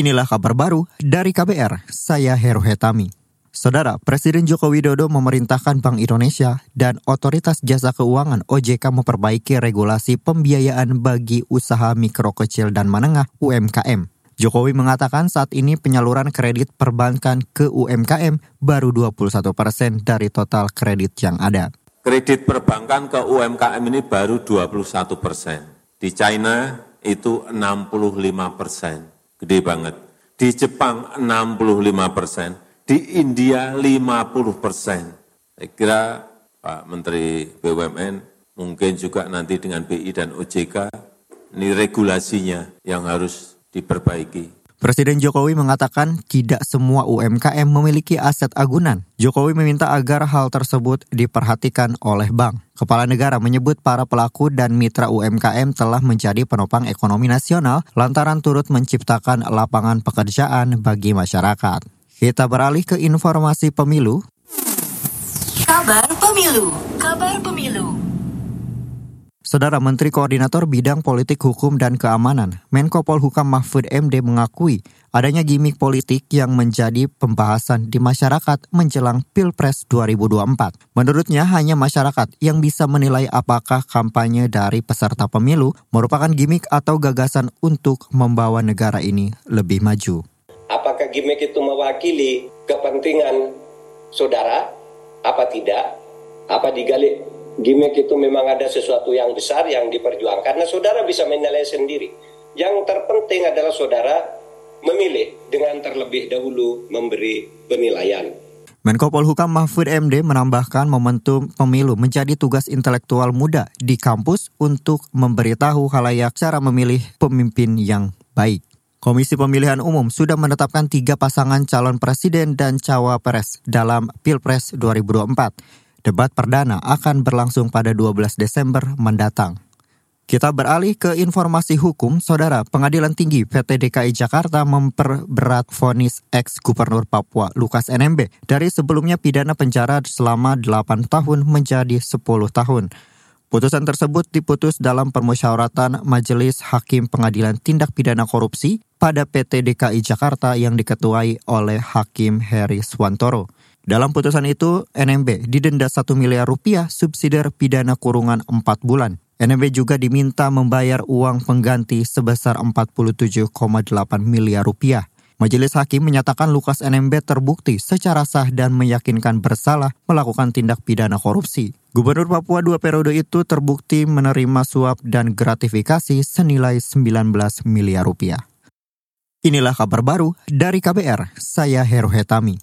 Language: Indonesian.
Inilah kabar baru dari KBR, saya Heru Hetami. Saudara, Presiden Joko Widodo memerintahkan Bank Indonesia dan Otoritas Jasa Keuangan OJK memperbaiki regulasi pembiayaan bagi usaha mikro kecil dan menengah UMKM. Jokowi mengatakan saat ini penyaluran kredit perbankan ke UMKM baru 21 persen dari total kredit yang ada. Kredit perbankan ke UMKM ini baru 21 persen. Di China itu 65 persen gede banget. Di Jepang 65 persen, di India 50 persen. Saya kira Pak Menteri BUMN mungkin juga nanti dengan BI dan OJK ini regulasinya yang harus diperbaiki. Presiden Jokowi mengatakan tidak semua UMKM memiliki aset agunan. Jokowi meminta agar hal tersebut diperhatikan oleh bank. Kepala negara menyebut para pelaku dan mitra UMKM telah menjadi penopang ekonomi nasional lantaran turut menciptakan lapangan pekerjaan bagi masyarakat. Kita beralih ke informasi pemilu. Kabar pemilu. Kabar pemilu. Saudara Menteri Koordinator Bidang Politik Hukum dan Keamanan, Menko Polhukam Mahfud MD mengakui adanya gimmick politik yang menjadi pembahasan di masyarakat menjelang Pilpres 2024. Menurutnya hanya masyarakat yang bisa menilai apakah kampanye dari peserta pemilu merupakan gimmick atau gagasan untuk membawa negara ini lebih maju. Apakah gimmick itu mewakili kepentingan saudara? Apa tidak? Apa digali gimmick itu memang ada sesuatu yang besar yang diperjuangkan. Nah, saudara bisa menilai sendiri. Yang terpenting adalah saudara memilih dengan terlebih dahulu memberi penilaian. Menko Polhukam Mahfud MD menambahkan momentum pemilu menjadi tugas intelektual muda di kampus untuk memberitahu halayak cara memilih pemimpin yang baik. Komisi Pemilihan Umum sudah menetapkan tiga pasangan calon presiden dan cawapres dalam Pilpres 2024. Debat perdana akan berlangsung pada 12 Desember mendatang. Kita beralih ke informasi hukum, Saudara. Pengadilan Tinggi PT DKI Jakarta memperberat vonis ex-gubernur Papua Lukas NMB dari sebelumnya pidana penjara selama 8 tahun menjadi 10 tahun. Putusan tersebut diputus dalam permusyawaratan Majelis Hakim Pengadilan Tindak Pidana Korupsi pada PT DKI Jakarta yang diketuai oleh Hakim Heri Swantoro. Dalam putusan itu, NMB didenda 1 miliar rupiah subsidi pidana kurungan 4 bulan. NMB juga diminta membayar uang pengganti sebesar 47,8 miliar rupiah. Majelis Hakim menyatakan Lukas NMB terbukti secara sah dan meyakinkan bersalah melakukan tindak pidana korupsi. Gubernur Papua dua periode itu terbukti menerima suap dan gratifikasi senilai 19 miliar rupiah. Inilah kabar baru dari KBR, saya Heru Hetami.